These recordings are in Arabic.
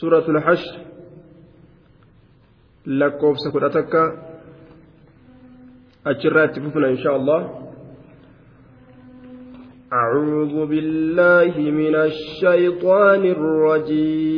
سورة الحشر kudha takka achirraa itti fufna insha allah أعوذ بالله من الشيطان الرجيم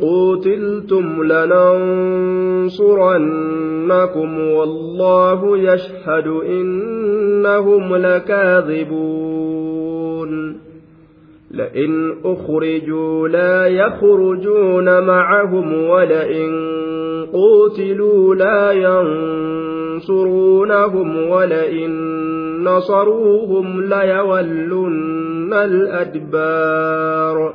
قوتلتم لننصرنكم والله يشهد إنهم لكاذبون لئن أخرجوا لا يخرجون معهم ولئن قوتلوا لا ينصرونهم ولئن نصروهم ليولن الأدبار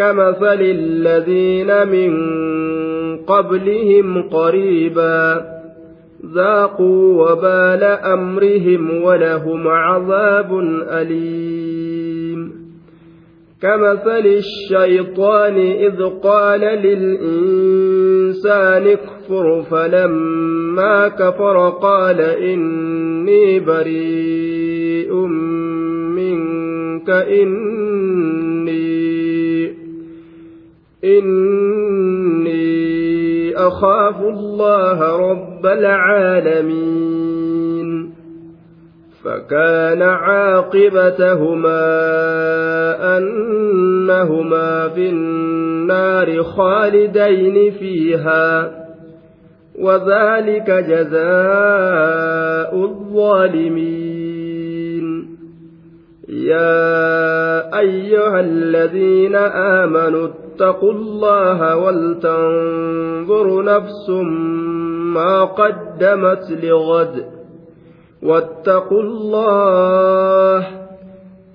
كمثل الذين من قبلهم قريبا ذاقوا وبال أمرهم ولهم عذاب أليم. كمثل الشيطان إذ قال للإنسان اكفر فلما كفر قال إني بريء منك إني إني أخاف الله رب العالمين. فكان عاقبتهما أنهما في النار خالدين فيها وذلك جزاء الظالمين. يا أيها الذين آمنوا اتقوا الله ولتنظر نفس ما قدمت لغد واتقوا الله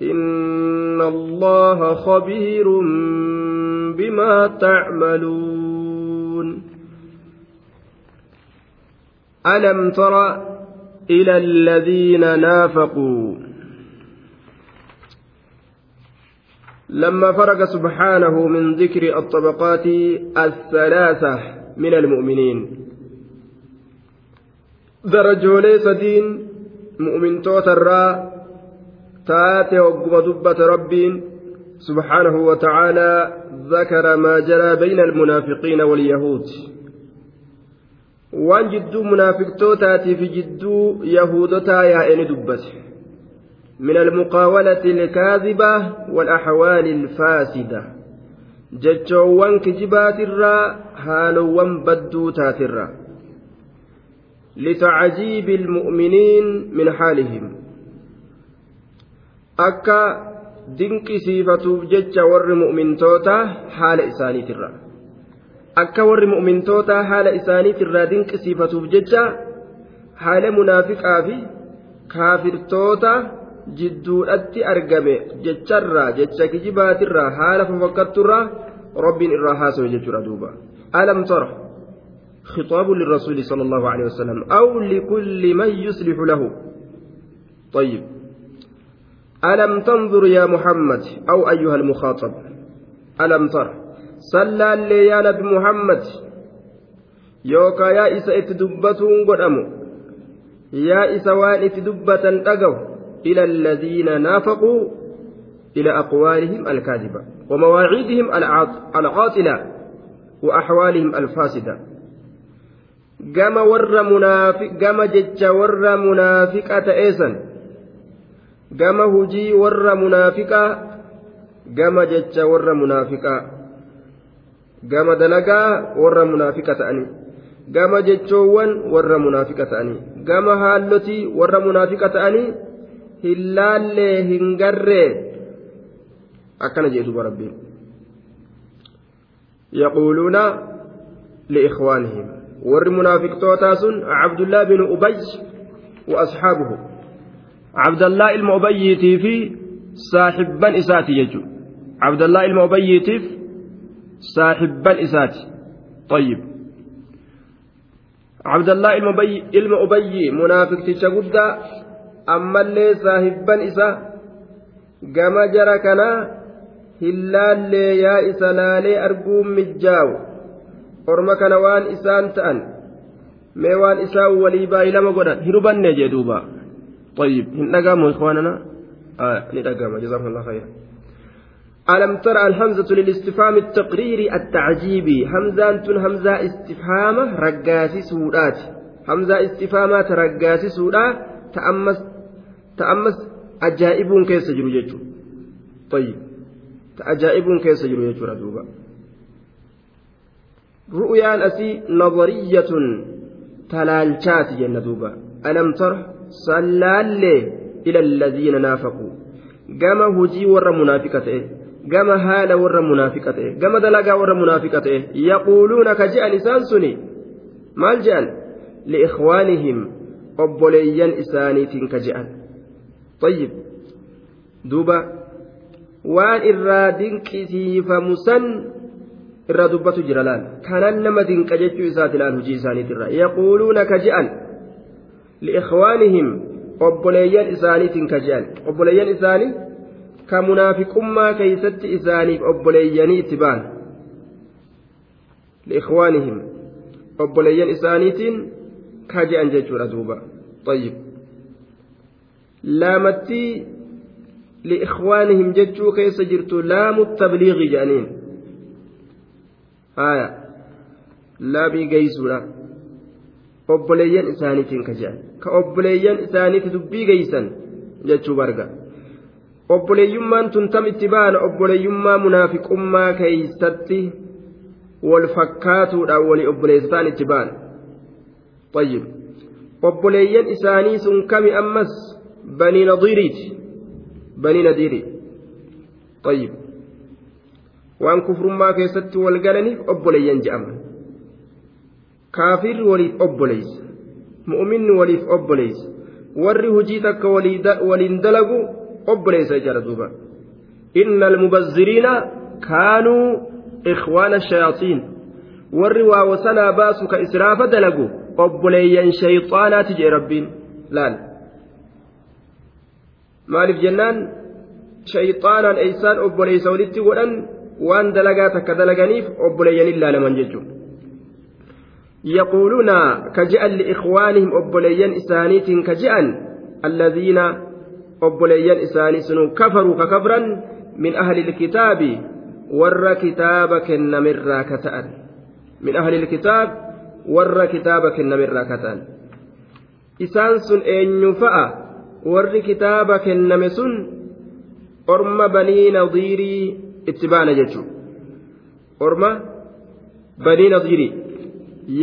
إن الله خبير بما تعملون. ألم تر إلى الذين نافقوا لما فرق سبحانه من ذكر الطبقات الثلاثة من المؤمنين. درجولي سدين مؤمن توترا تاتي وقم دبة رب سبحانه وتعالى ذكر ما جرى بين المنافقين واليهود. waan jidduu munaafiqtootaati fi jidduu yahudotaa yaa'eni dubbate من المقاولة الكاذبة والأحوال الفاسدة. جتشوان كجبات الرا هالوان بدوتات الرا. لتعجيب المؤمنين من حالهم. أكا دنك سيفتوف جتش ور مؤمن توتا حال إسانيت الرا. akka warri mu'mintootaa haala isaaniit irraa dinqisiifatuuf jecha haala munaafiqaa fi kaafirtoota jidduudhatti argame jecharraa jecha kijibaatirraa haala fafakkatturraa rabbiin irraa haasawe jechuudha duuba alam tara خطاب للرسول صلى الله عليه وسلم أو لكل من يصلح له طيب ألم تنظر يا محمد أو أيها المخاطب ألم تر صلى يا نبي محمد yookaa yaa isa itti dubbatuun godhamu yaa isa waan itti ila alladhiina naafaquu ila aqwaalihim alkaadiba ومواعيدهم العاطلة وأحوالهم الفاسدة gama warra munaafiq gama jecha warra munaafiqa ta'eesan gama hujii warra munaafiqaa gama jecha warra munaafiqaa gama dalagaa warra munaafiqa ta'anii gama jechoowwan warra munaafiqa ta'anii gama haallotii warra munaafiqa ta'anii hin laallee hin garree akkana jedhu duba rabbiin yaquuluuna liikhwaanihim warri munaafiqtootaa sun cabdullaa bin ubay wa asxaabuhu cabdallaa ilma ubayyiitii fi saaxibban isaati jechuudha cabdallaa ilma ubayyiitiif saaxibban isaati طيب عبد الله ilma ubayyi munaafiqticha guddaa ammallee saahibban isa gama jara kanaa hin laallee yaa isa laalee arguun mijjaawu orma kana waan isaan ta'an mee waan isaan walii baay'ee lama godhan hin hubanne jee duuba طيب hin dhagamu ikhwaanana ni dhagama جزاكم الله خيرا ألم ترى الهمزة للاستفهام التقريري التعجيبي همزة همزة استفهام رقاسي سودات همزة استفهامات رقاسي تأمس تأمس أجائب كيس جرو طيب تأجائب كيس جرو يجو دوبا jenna duuba alam tara sallaallee ila alladhiina naafaquu gama hujii warra munaafiqa ta'e gama haala warra munaafiqa ta'e gama dalagaa warra munaafiqa ta'e yaquuluuna ka je'an isaan suni maal je'an liikhwaanihim obboleeyyan isaaniitiin ka je'an طيب duuba waan irraa dinqisiifamu san irraa dubbatu jira laal kanan nama dinqa jechuu isaati laal hujii isaaniitirra yaquuluuna ka je'an liikhwaanihim obboleeyyan isaaniitiin ka je'an obboleeyyan isaanii ka munaafiqummaa keeysatti isaaniif obboleeyyanii itti ba'an liikhwaanihim obboleeyyan isaaniitiin ka je'an jechuudha duuba طيب laamattii liikhwaanihim jechuu keessa jirtu laamu tabliiqi jedhaniin haya laabii geeysuudha obboleeyyan isaaniitiin ka jedhan ka obboleeyyan isaaniiti dubbii geeysan jechuu barga obboleeyyummaan tun tam itti baana obboleeyyummaa munaafiqummaa keeysatti wal fakkaatuudhaan walii obboleessataan itti baana طيب obboleeyyan isaanii sun kami ammas banii nadiiriiti banii nadiiri طيب galaniif obboleeyyan je'aman kaafirri waliif obboleeysa mu'minni waliif obboleeysa warri hujii takka waliin dalagu obboleeysa jedha duuba inna almubazziriina kaanuu ikhwaana shayaaxiin warri waa wasanaa baasu ka israafa dalagu obboleeyyan shayxaanaati jee rabbiin laal maaliif jennaan shayxaanaan eeysaan obboleeysa walitti godhan waan dalagaa takka dalaganiif obboleeyyan ilaalaman jechuudha yaquuluuna ka je'an liikhwaanihim obboleeyyan isaaniitiin ka je'an alladhiina obboleeyyan isaanii sunu kafaruu ka kafran min ahli ilkitaabi warra kitaaba kennamirraa ka ta'an min ahli ilkitaab warra kitaaba kennamirraa ka warri kitaaba kenname sun orma banii nadiirii itti baana jechuudha orma banii nadiirii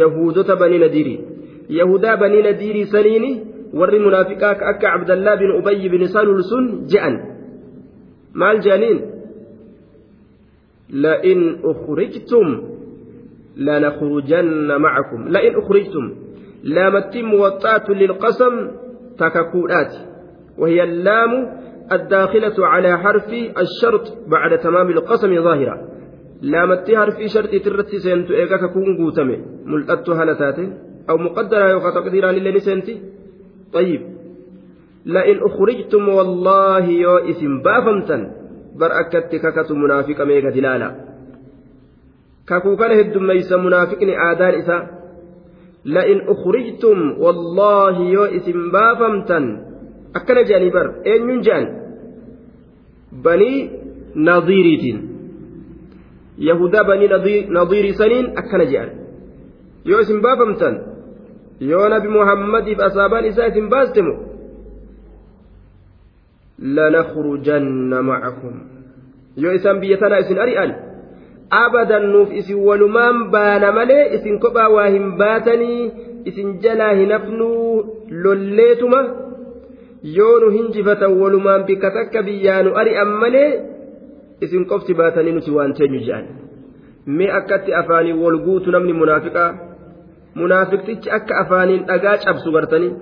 yahuudota banii nadiirii yahudaa banii nadiirii saniini warri munaafiqaa ka akka cabdallaa bin ubayyi bin salul sun je'an maal je'aniin لئن أخرجتم لنخرجن معكم لئن أخرجتم لامت موطأة للقسم تككولات وهي اللام الداخلة على حرف الشرط بعد تمام القسم ظاهرة. لامت حرف شرط ترتي سنت إيقا كون قوتمي. ملأت هلتات أو مقدرة يوقع تقديرا للي سنتي طيب. لئن أخرجتم والله يو اسم بافمتا برأكت ككت منافق ميغا دلالا كاكو كان هدوم ليس منافقني آدان إسا. la'in ukhrijtum wallaahi yoo isin baafamtan akkana jedhanii bar eenyuun jedhan banii nadiiriitiin yahudaa banii nadiirii saniin akkana jedhan yoo isin baafamtan yoo nabi muhammadiif asaabaan isaa isin baastemu lanakhrujanna macakum yoo isaan biyya tanaa isin ari'an abadan nuuf isin walumaan baana malee isin kophaa waa hin baatanii isin jalaa hin hafnuu lolleetuma yoo nu hinjifatan walumaan bikka takka biyyaa nu ari'an malee isin qofti baatanii nuti waan teenyu jedhan mee akkatti afaanii wal guutu namni munaafiqaa? Munaafiqtichi akka afaaniin dhagaa cabsu gartanii?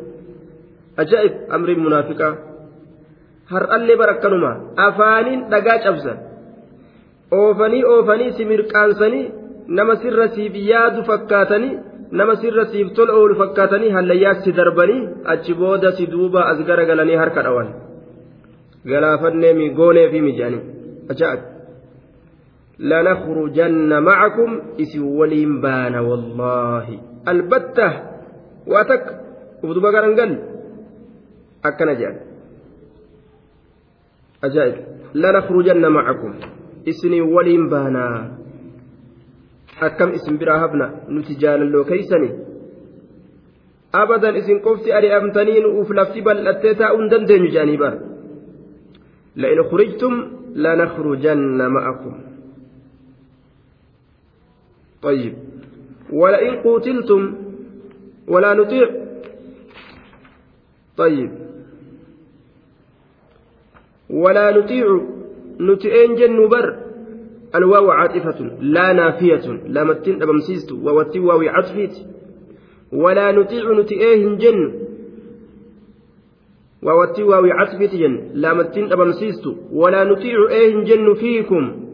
Ajaa'ib amriin munaafiqaa? Har'allee barakkanuma afaaniin dhagaa cabsan. Oofanii oofanii si mirqaansanii nama sirra siif yaadu fakkaatanii nama sirra siif tola oolu fakkaatanii hallayyaatti darbanii achi booda si duuba as garagalanii harka dhawan galaafannee mi goonee fi mijaanii ajaa'ib لنخرجن معكم إسي ولين بان والله البتة واتك ودوبا قرنقل أكنا جان أجائب لنخرجن معكم isinii waliin baanaa akkam isin biraa hafna nuti jaalalloo keeysani abadan isin qofti ari'amtanii nu'uuf lafti bal'attee taa'uu hin dandeenyu jedhanii bara لئن خرجتم لنخرجن معكم طيب ولئن قتلتم ولا نطيع طيب ولا نطيع نتئن جن بر الواو عاطفة لا نافية لامتين أبمسيست ووتي واوي عطفيت. ولا نطيع نتئه جن ووتي واوي عطفيت جن لامتين أبمسيست ولا نطيع إيه جن فيكم.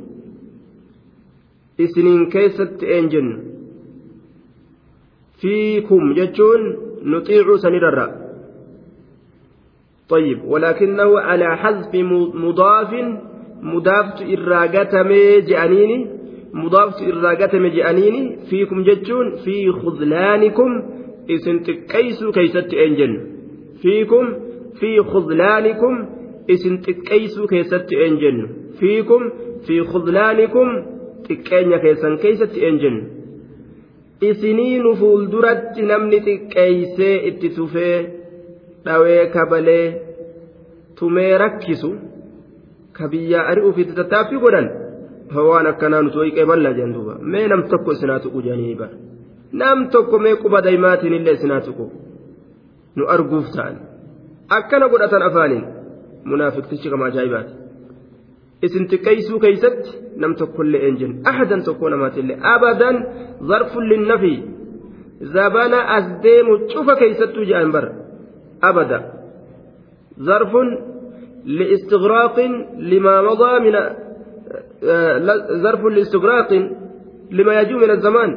إسنين كيست إيه جن فيكم جتون نطيع سنرر. طيب ولكنه على حذف مضاف mudaaftu irraa gatamee je'aniini mudaaftu irraa gatame je'aniini fiikum jechuun fii khudlaanikum isin xiqqeeysuu keeysatti een jennu. Fiikum fii khudlaanikum isin xiqqeeysuu keessatti een jennu. Fiikum fii khudlaanikum xiqqeenya keessan keeysatti een jennu. Isinii nu fuulduratti namni xiqqeeysee itti tufee dhawee kabalee tumee rakkisu ka biyyaa ari'uufiitti tattaaffii godhan waan akkanaa nuti ho'iqee bal'aa jedhan duuba mee nam tokko isinaa tuqu jedhanii bara nam tokko mee quba daa'imaatiin illee isinaa tuqu nu arguuf ta'an akkana godhatan afaaniin munaafiqtichi kama ajaa'ibaati isin xiqqeessuu keeysatti nam tokkollee een jennu ahadan tokko namaatillee abadan zarfun linnafi zabana as deemu cufa keeysattuu jedhan bara abada zarfun لاستغراق لما مضى من ظرف لاستغراق لما يجوء من الزمان.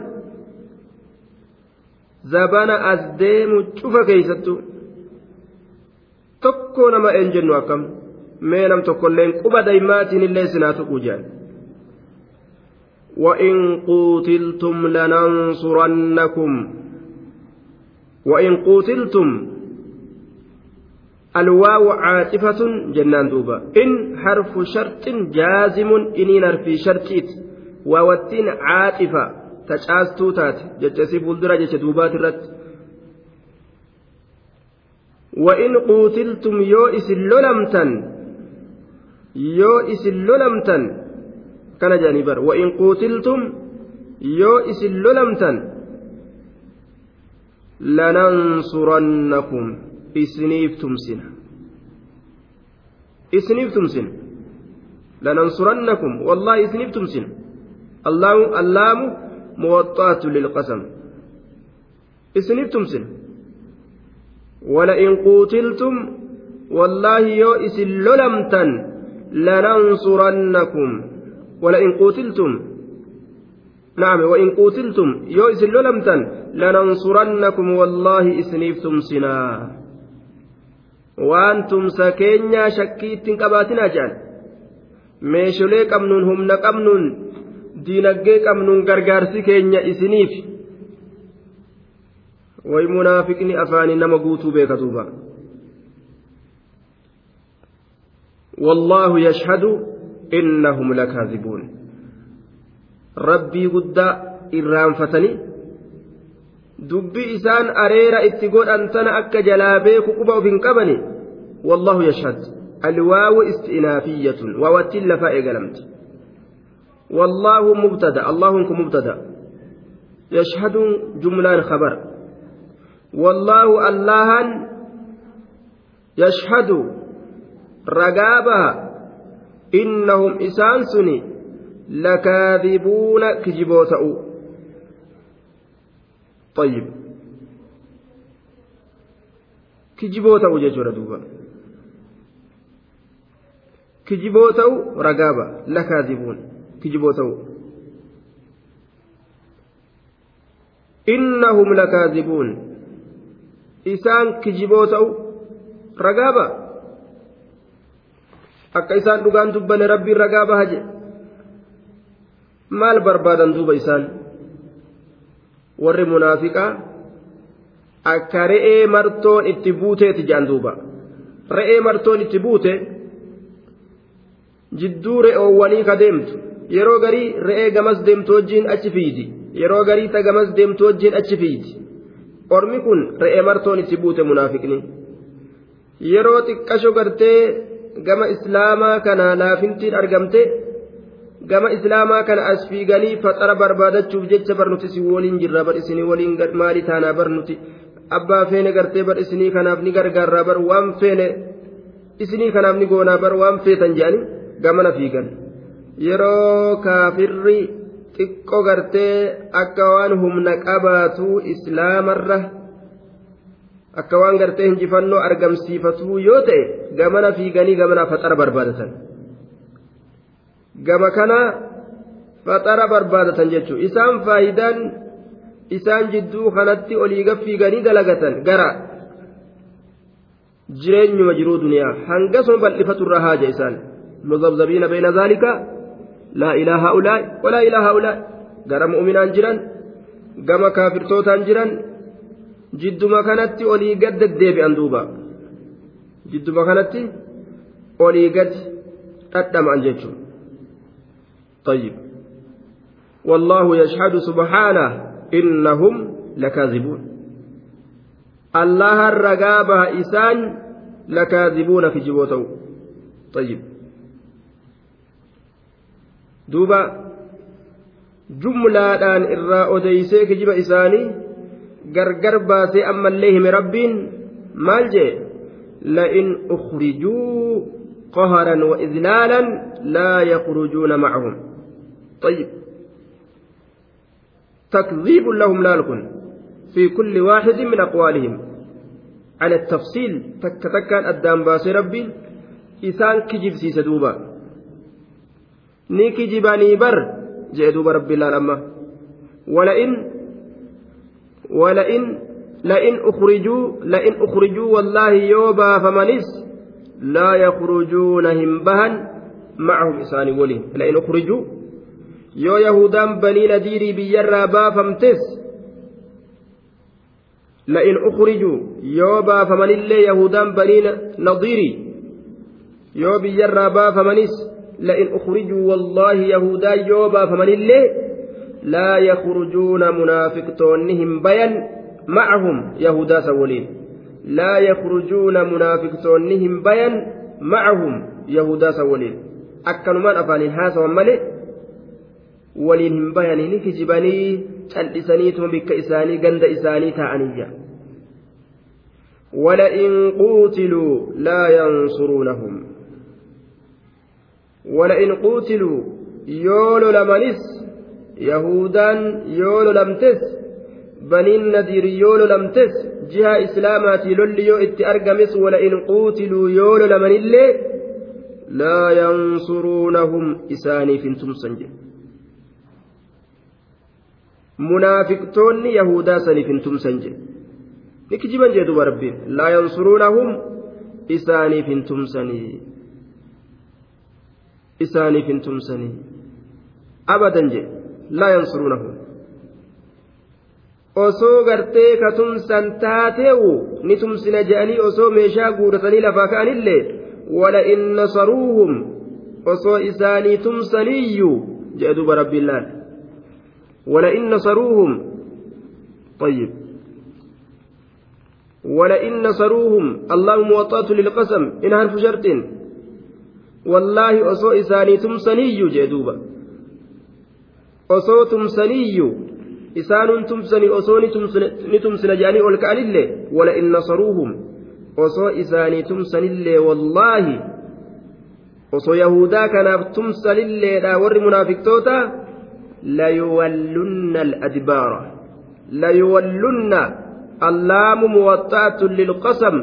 زبانا أزديم شوف كيستو. tokko nama een jennu akkam? mee nam tokkolleen quba daymaatiin illee sinaa tuquu jedhan وإن قوتلتم لننصرنكم وإن قوتلتم الواو عاطفة جنان دوبا. إن حرف شرط جازم إنين حرف شرطيت. ووتين عاطفة تجاستو تات. جتسي فولدرا جت دوبات الرت وإن قوتلتم يو إسلولمتن يو إسلولمتن كان جانبر وإن قوتلتم يو إسلولمتن لننصرنكم. Isiniif tumsina isiniif tumsina lanansurannakum wallaahi isiniif tumsina allaamu muwaxxaatu lilqasam isiniif tumsina ولئن قوتلتم والله يو إسن للمتن لننصرنكم ولئن قوتلتم نعم وإن قوتلتم يو إسن للمتن لننصرنكم والله إسنيفتم سنا waan tumsa keenyaa shakkii ittiin qabaatinaa jedhan. Meesholee qabnuun humna qabnuun diinaggee qabnuun gargaarsi keenya isiniif. Way munaafiqni afaanii nama guutuu beeka duuba wallaahu yashhadu innahum lakaazibuun rabbii guddaa irraanfatanii يشهد إنهم لكاذبون ربي قد إرام فتني دبي إسان أريرا اتقول أنتنا أك جلابيك قبا في قبني والله يشهد الواو استئنافية ووتل فائق والله مبتدا الله مبتدا يشهد جملان خبر والله الله يشهد رقابها إنهم إسان سني لكاذبون كجبوتأو طيب كجبوتأو ججر دوبا كجبوتأو رقابة لكاذبون كجبوتأو إنهم لكاذبون kijiboo ta'u ragaaba akka isaan dhugaan dubbane rabbiin ragaa baha je maal barbaadan duuba isaan warri munaafiqaa akka re'ee martoon itti buuteeti jedhan duuba. Re'ee martoon itti buute jidduu re'oowwanii ka deemtu. Yeroo garii re'ee gamas deemtu wajjiin achi fiidi. Yeroo garii ta gamas deemtu wajjiin achi fiidi. Ormi kun re'ee martoon itti buute munaafiqni. Yeroo xiqqasho gartee gama islaamaa kana laafintiin argamte gama islaamaa kana as fiiganii faxara barbaadachuuf jecha barnuti si waliin jirra bar isinii waliin maali taanaa barnuti abbaa feene gartee bar isinii kanaaf ni gargaarraa bar waan feene isinii kanaaf ni goonaa bar waan feetan jedhanii gamana fiigan yeroo kaafirri. xiqqoo gartee akka waan humna qabaatu islaamarra akka waan gartee hinjifannoo argamsiifatuu yoo ta'e gamana fiiganii gamana faxara barbaadatan gama kana faxara barbaadatan jechuun isaan faayidaan isaan jidduu kanatti oliiga fiiganii dalagatan gara jireenyuma jiruu duniyaa hangasuma bal'ifaturra haaja isaan muzabzabiina bayna zaalika laa ilaa haa'ulaa'i walaa ilaa haa'ulaa'i gara mu'uminaan jiran gama kaafirtootaan jiran jidduma kanatti olii gad deddeebi'an duuba jidduma kanatti olii gad dhadhama'an jechuun طيب والله يشهد سبحانه إنهم لكاذبون الله الرقابة إسان لكاذبون في جبوته طيب jumlaadhaan irraa odeysee kijiba isaanii gargar baasee ammallee hime rabbiin maal jee la'in ukhrijuu qaharan wa idlaalan laa yakhrujuuna macahum طيب تكذيب لهم لالكن في كل واحد من أقوالهم على التفصيل تك تكان أدام باس ربي إسان كجب سيسدوبا ni kijibanii bar jee duuba rabbiillaan amma wala'in wala'in la'in ukhrijuu la'in ukhrijuu wallaahi yoo baafamanis laa yakhrujuuna hin bahan macahum isaanii waliin la'in ukhrijuu yoo yahudaan banii nadiirii biyyarraa baafamtes la'in ukhrijuu yoo baafamanillee yahudaan banii nadiirii yoo biyyarraa baafamanis لئن أخرجوا والله يهودا يوبا فمن الله لا يخرجون منافق تونهم بيان معهم يهودا سولين لا يخرجون منافق تونهم بيان معهم يهودا سولين أكنمان أفانين هذا ومالي waliin hin bayanii ni kijibanii cal'isaniituma bikka isaanii ganda isaanii ta'aniyya. ولئن قوتلوا لا ينصرونهم ولئن قوتلوا يولو لمنس يهودان يولو لمتس بنين نذير يولو لمتس جهة إسلاماتي لوليو إتي أرقمس ولئن قوتلوا يولو لمن اللي لا ينصرونهم إساني فنتم سنجي munaafiqtoonni yahudaa saniif hin tumsanje ni kijiban jee duba rabbiin laa yansuruunahum isaaniif hin tumsanii isaaniif hin tumsanii abadan je laa yansuruunahu osoo gartee ka tumsan taateewu ni tumsina je'anii osoo meeshaa guuratanii lafaa ka'anillee wala in nasaruuhum osoo isaanii tumsaniyyuu jedhe duba rabbiin in nasaruuhum طيب. ولئن نصروهم الله موطأة للقسم إن حرف شرط والله أصو إساني تمسني جدوبا. أصو تمسني إسان تمسني أصو نتمسن جاني أولك ألله ولئن نصروهم أصو إساني تمسني والله. أصو يهودا كان تمسني لا ور منافقتوتا ليولن الأدبار. ليولن اللام موطأة للقسم.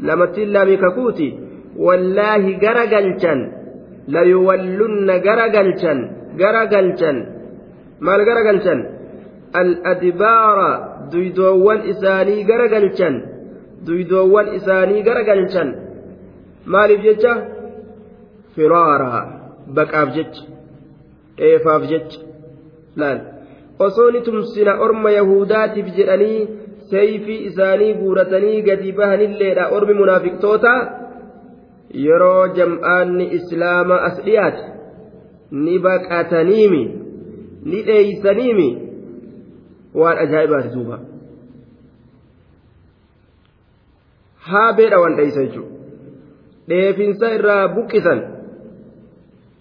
لما تلامي ككوتي والله غرقلشن ليولن غرقلشن غرقلشن ما غرقلشن الأدبار. ديدوان إساني غرقلشن ديدوان إساني غرقلشن maaliif jecha firaaraa baqaaf jecha dheefaaf jecha. Laal. Osoo tumsina orma yahudaatiif jedhanii seeyfii isaanii guuratanii gadi bahanilleedha ormi munaafiqtoota? Yeroo jam'aanni islaama as dhiyaate. Ni baqataniimi. Ni dheeysaniimi. Waan ajaa'ibaati duuba. Haa beedha waan dheeysa jechuudha dheefinsa irraa buqqisan.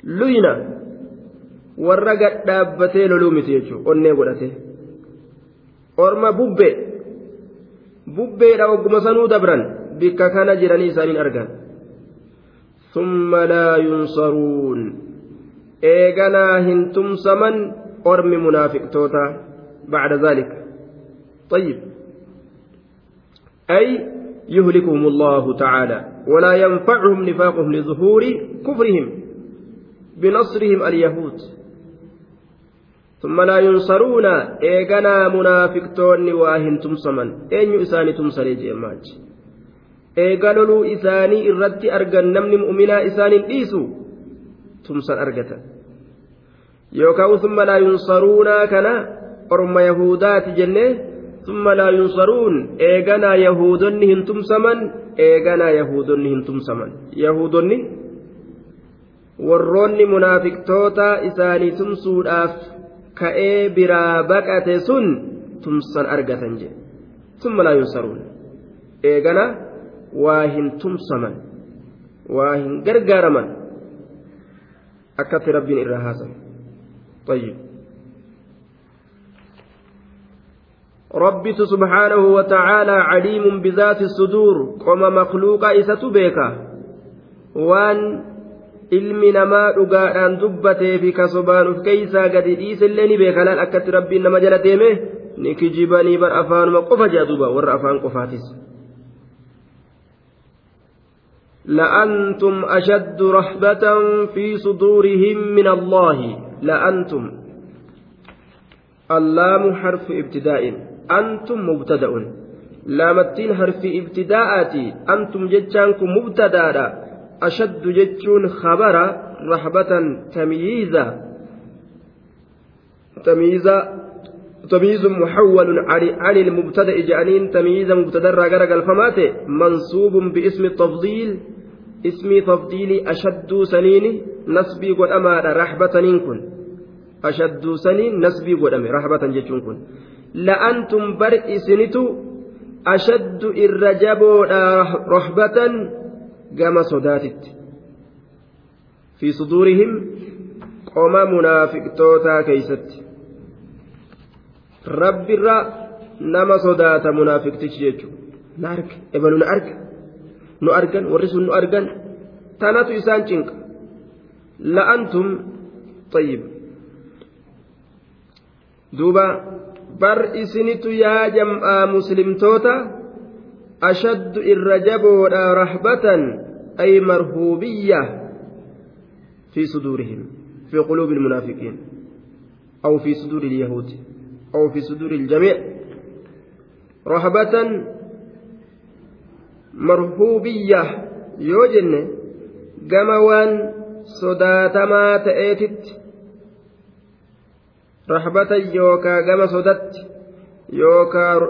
Luyna warra gad dhaabbatee loluu miti jechuudha onnee godhate orma bubbe bubbeedha ogguma sanuu dabran bikka kana jiranii isaaniin argan summa laa yunsaruun eeganaa hin tumsaman ormi munaafiqtoota bacda ذلك طيب أي يهلكهم الله تعالى ولا ينفعهم نفاقهم لظهور كفرهم بنصرهم اليهود ثم لا ينصرون إيغنا منافقتون واهن تمسمن أين إساني تمسري جيماج إيغالولو إساني إردت أرغن نمني مؤمنا إساني إيسو تمسن أرغتا يوكاو ثم لا ينصرون كنا أرم يهودات جنة ثم لا ينصرون إيغنا يهودن هن تمسمن إيغنا يهودن هن تمسمن يهودن warroonni munaafiqtoota isaanii tumsuudhaaf ka'ee biraa baqate sun tumsan argatan jedhe summa laa yunsaruun eegana waa hin tumsaman waa hin gargaaraman akkatti rabbiin irraa haasan طيب ربت سبحانه وتعالى عليم بذات الصدور قم مخلوق إسة بيكا وان ilmi namaa dhugaadhaan dubbatee fi kasobaan uf keeysaa gadi dhiisellee ni beekanaan akkatti rabbiin nama jala deeme ni kijibanii bar afaanuma qofa jea duuba warra afaan qofaatis لأنتم أشد رهبة في صدورهم من الله لأنتم اللام حرف ابتداء أنتم مبتدأ لامتين حرف ابتداءاتي أنتم جتشانكم مبتدأ أشد جتشون خبر رحبة تمييزا تمييزا تمييز محول عن المبتدأ جانين تمييزا مبتدأ راجع الفمات منصوب باسم التفضيل اسم تفضيل أشد سنين نسبي قد رحبة نكن أشد سنين نسبي قد رحبة جتشون كن لأنتم برء سنتو أشد الرجب رحبة gama sodaatitti. Fi suduurihim qoma munaafiqtootaa keeysatti rabbirra nama sodaata munaafiqtichi jechuun na arga ebalu na arga nu argan warri sun nu argan tanatu isaan cinqa. La'antum xayyib duuba bar isinitu yaa jam'aa muslimtoota. أشد الرجب رهبة أي مرهوبية في صدورهم في قلوب المنافقين أو في صدور اليهود أو في صدور الجميع. رهبة مرهوبية. يوجن جموان صداتما تأتت. رهبة يوكا جم صدت yookaan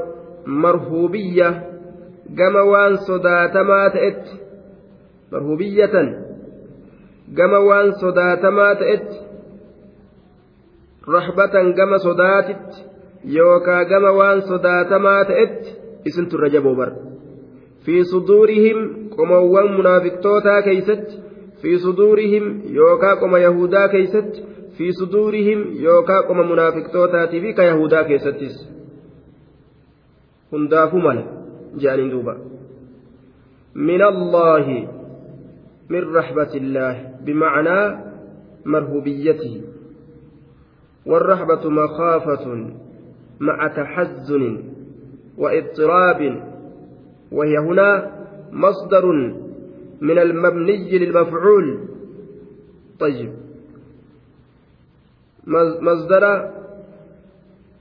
marhuubiyya gama waan sodaatamaa ta'etti marhuubiyyatan gama waan sodaatamaa ta'etti rahbatan gama sodaatitti yookaan gama waan sodaatamaa ta'etti isintu irra jaboo bara fi suduurihim qomowwan munaafiqtootaa keeysatti fi suduurihim yookaa qoma yahudaa keeysatti fi suduurihim yookaa qoma munaafiqtootaatii fi ka yahudaa keessattis hundaafuu mala je'aniin duuba من الله من رحمة الله بمعنى مرهوبيته. والرحمة مخافة مع تحزن واضطراب وهي هنا مصدر من المبني للمفعول. طيب. مصدر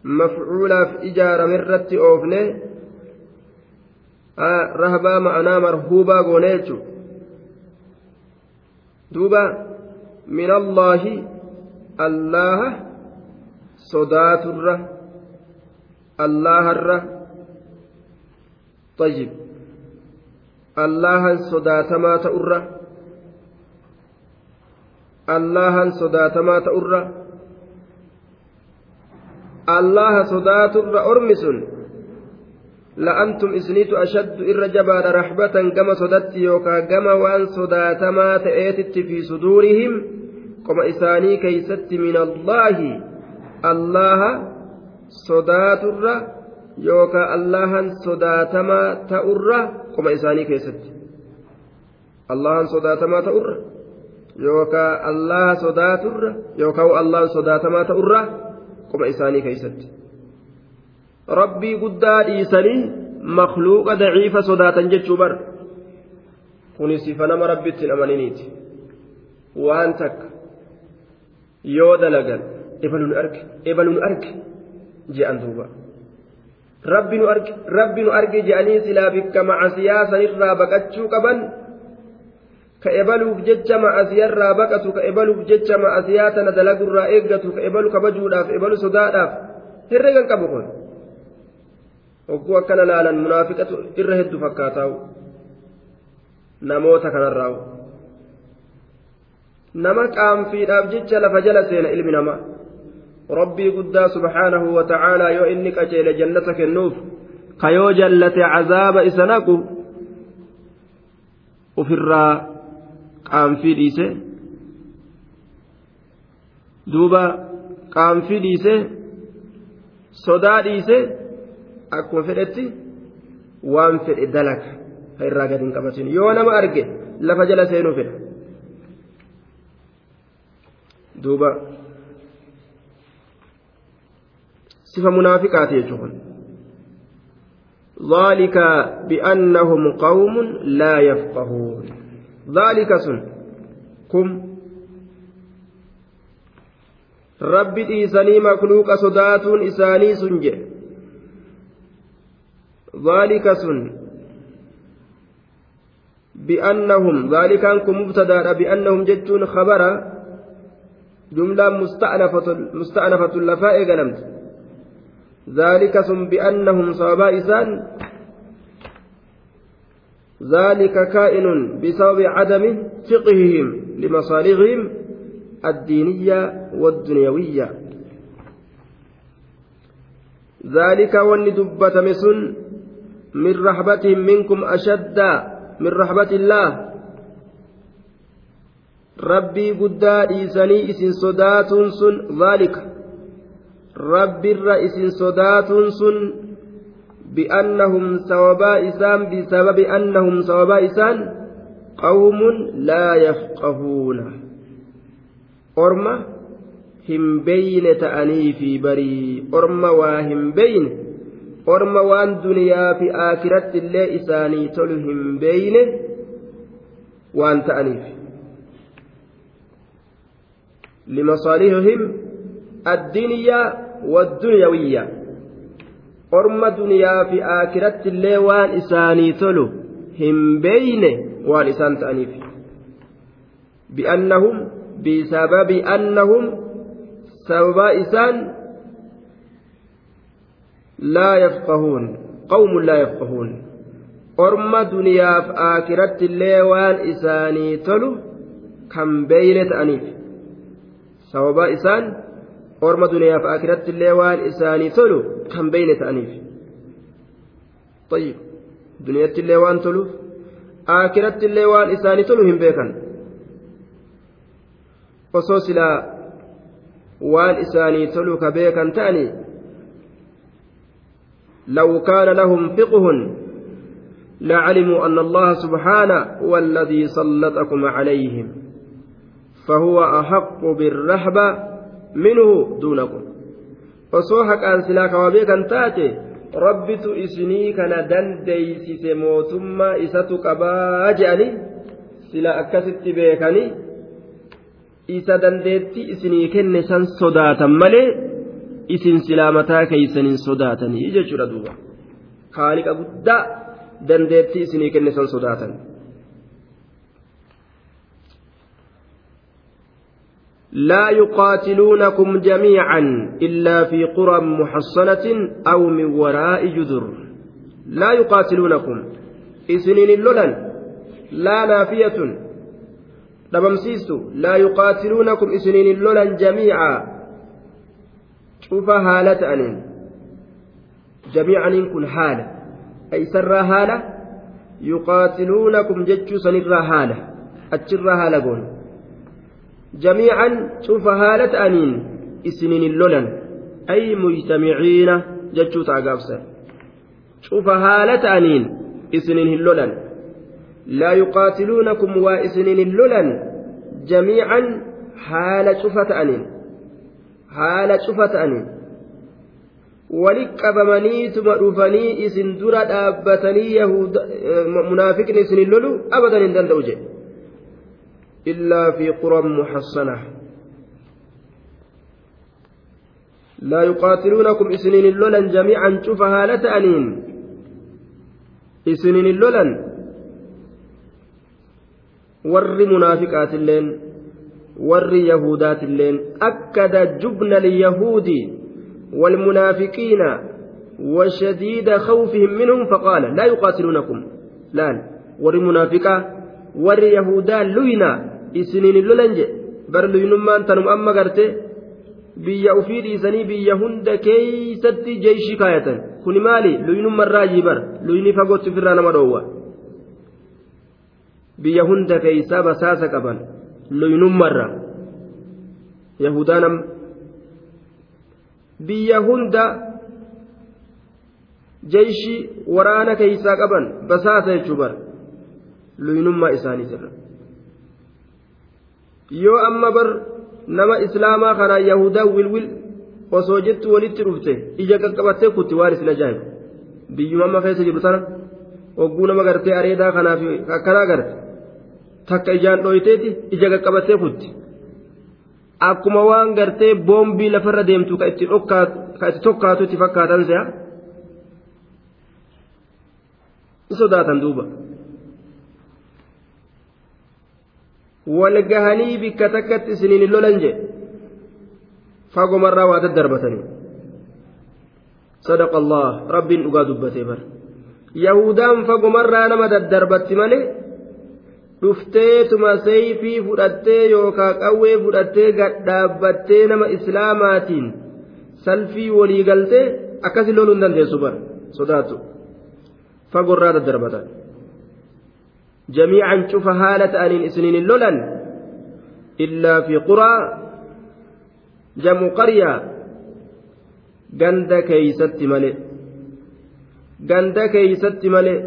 مفعولا في إجارة مرة أوفنه آه معنا مرهوبا قونيتو دوبا من الله الله صدات الره الله الره طيب allahan sodaatamaa ta'urra allahan sodaatamaa ta'urra allaha sodaaturra ormi sun la'antum isniitu ashaddu irra jabaadha raxbatan gama sodatti yookaa gama waan sodaatamaa ta'eetitti fi suduurihim qoma isaanii keeysatti min allaahi allaha sodaaturra yookaa allahan sodaatamaa ta'urra qoma isaanii keessatti allahan sodaatamaa ta'urra yookaan allaha sodaaturra yookaan allahan sodaatamaa ta'urra qoma isaanii keessatti rabbii guddaa dhiisanii makluuqa daciifa sodaatan jechuu bar. Kunis sifa nama rabbitti hin amaniniiti. Waan takka yoo dalagan ebaluun arge ebaluun arge je'an duuba. rabbi nu arge rabbi nu arge je'anii silaa bikka macasiyaa sanirraa baqachuu qaban ka ebaluuf jecha macasiyarraa baqatu ka ebaluuf jecha macasiyaa tana dalagurraa eeggatu ka ebalu kabajuudhaaf ebalu sodaadhaaf herregan qabu kun hogguu akkana laalan munaafiqatu irra heddu fakkaataa'u. Namoota kanarraa'u. Nama qaanfiidhaaf jecha lafa jala seena ilmi namaa rabbii guddaa subhaanahu wa ta'aalaa yoo inni qaceele jannata kennuuf kayoo jallate cazaaba isa naqu ufirraa qaanfii dhiise. Duuba qaanfii dhiise sodaa dhiise akkuma fedhetti waan fedhe dalaga ka irraa gadi hin qabatin yoo nama arge lafa jala seenuu fedha duuba صفة منافقات يجهن ذلك بأنهم قوم لا يفقهون ذلك سن كم رب إيساني مخلوق صدات إساني سنج ذلك سن. بأنهم ذلك أنكم مبتدأ بأنهم جتون خبر. جملة مستأنفة مستأنفة لفاء قلمت ذلك ثم بأنهم صوابا ذلك كائن بسبب عدم فقههم لمصالحهم الدينية والدنيوية. ذلك والندبة مسن. من رحبتهم منكم أشد من رحبة الله ربي قدا إيساني إسن صدات سن ذلك sodaatuun sun bi'annahum sababaa isaan bisababi annahum sababaa isaan qawmun laa yafqahuuna orma hin beyne ta'anii fi barii orma waa hin beyne orma waan duniyaa fi aakiratti illee isaanii tolu hin beyne waan ta'aniif. Limasaalihihim addiniyaa wadduniyawiyya orma duniyaa fi aakiratti illee waan isaanii tolu hin beeyne waan isaan ta'aniif. Bi'annahum bisababi annahum sababaa isaan qawmun laa yafqahuun orma duniyaaf aakiratti illee waan isaanii tolu kan beeyne ta'aniif sababa isaan orma duniyaaf aakiratti illee waan isaanii tolu kan beeyne ta'aniif طيب toluuf aakiratti illee waan isaanii tolu hin beekan osoo silaa waan isaanii tolu ka beekan ta'anii لو كان لهم فقه لعلموا أن الله سبحانه هو الذي سلطكم عليهم فهو أحق بالرهبة منه دونكم وصوحك أن سلاك وبيكا تاتي rabbitu isinii kana dandeeysise mootummaa isatu qabaa je'anii sila akkasitti beekanii isa dandeettii isinii kenne san sodaatan malee isin silaa mataa keeysaniin sodaatanii jechuudha duuba kaaliqa guddaa dandeettii isinii kenne san sodaatan لا يقاتلونكم جميعا إلا في قرى محصنة أو من وراء جذر لا يقاتلونكم إسنين اللولن لا نافية دبمسيس لا يقاتلونكم إسنين اللولن جميعا شوف هالة أنين جميعا كن حالة أي سر هالة يقاتلونكم جتشو سنر هالة أتشر هالة قول hin lolan ay mujtamiciina jechuu ta'a gaafsan cufa haala ta'aniin isiniin hin lolan laa yuqaatiluunakum waa isiniin hin lolan jamiican haala cufa ta'aniin haala cufa ta'aniin wali qabamaniituma dhufanii isin dura dhaabbatanii munaafiqni isin hin lolu abadan hin danda'u jedhe إلا في قرى محصنة لا يقاتلونكم إسنين اللولا جميعا شوف هالة أنين إسنين اللولا ور منافقات اللين ور يهودات اللين أكد جبن اليهود والمنافقين وشديد خوفهم منهم فقال لا يقاتلونكم لا ور منافقة ور يهودا لوينا isiniin lolan jedhe bar luynummaan tanum amma garte biyya ufii dhiisanii biyya hunda keeysatti jeeshii kaayatan kuni maali luynummarraa jibar luyni fagootti ofirraa nama dhoowwa biyya hunda keeysaa basaasa qaban luynummarra yahudaanam biyya hunda jeeshii waraana keeysaa qaban basaasa jechuu bar luynummaa isaaniitirra yoo amma bar nama islaamaa kanaa yahudaa wilwil osoo jettu walitti dhufte ija qaqqabattee kutti waan isin ajaa'ibu. Biyyuma amma keessa jiru sana hogguu nama gartee areedaa kanaaf akkanaa garte takka ijaan dhoyteeti ija qaqqabattee futti. Akkuma waan gartee boombii lafarra deemtu ka itti tokkaatu itti fakkaatan se'a. Ni sodaatan duuba. Wal gahanii bikka takkatti isiniin lolan jedhe fagomarraa waa daddarbatanii. Sadaqa allah rabbiin dhugaa dubbatee bara. Yahudaan fagomarraa nama daddarbatti malee dhuftee tuma seeyfii fudhattee yookaan qawwee fudhattee gadhaabbattee nama islaamaatiin salfii walii galtee akkasii loluu hin dandeessu bara. Sodaatu. Fagorraa daddarbatan. Jamiican cufa haala ta'aniin isiniin hin lolan illaa fi quraa jamu qaryaa ganda keeysatti malee ganda keeysatti malee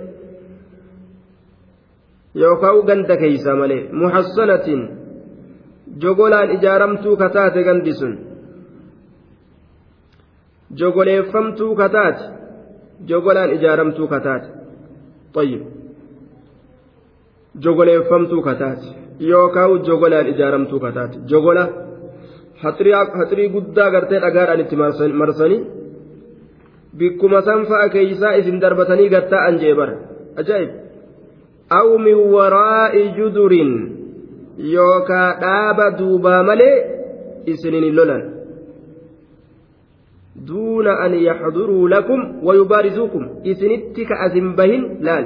yookaan ganda keeysaa malee muhassanatiin jogolaan ijaaramtuu kataate gandi sun jogoleeffamtuu kataate jogolaan ijaaramtuu kataate. Xayyib jogoleeffamtuu kataate yookaan jogolaan ijaaramtuu kataate. Jogola haxirii guddaa gartee dhagaadhaan itti marsanii bikkuma san fa'a keeysaa isin darbatanii gattaa jee bara. Ajaa'ib. Aw min waraa'i judurin yookaa dhaaba duubaa malee isinin lolan duuna an yaxduruu lakum wayubaarizuukum isinitti ka asin bahin laal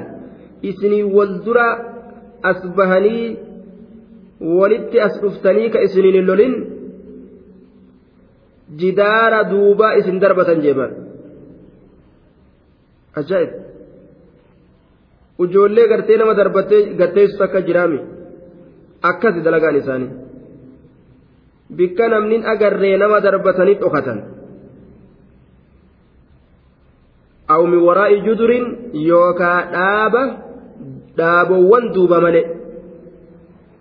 isinii wal dura as bahanii walitti as dhuftanii ka isiniin hin lolin jidaara duubaa isin darbatan jeeman ajaa'ib ijoollee gartee nama darbattee gatteessu akka jiraami akkasi dalagaan isaanii. Bikka namni agarree nama darbatanii dhokatan. Aw min waraa'i judurin yookaa dhaaba dhaabowwan duuba malee.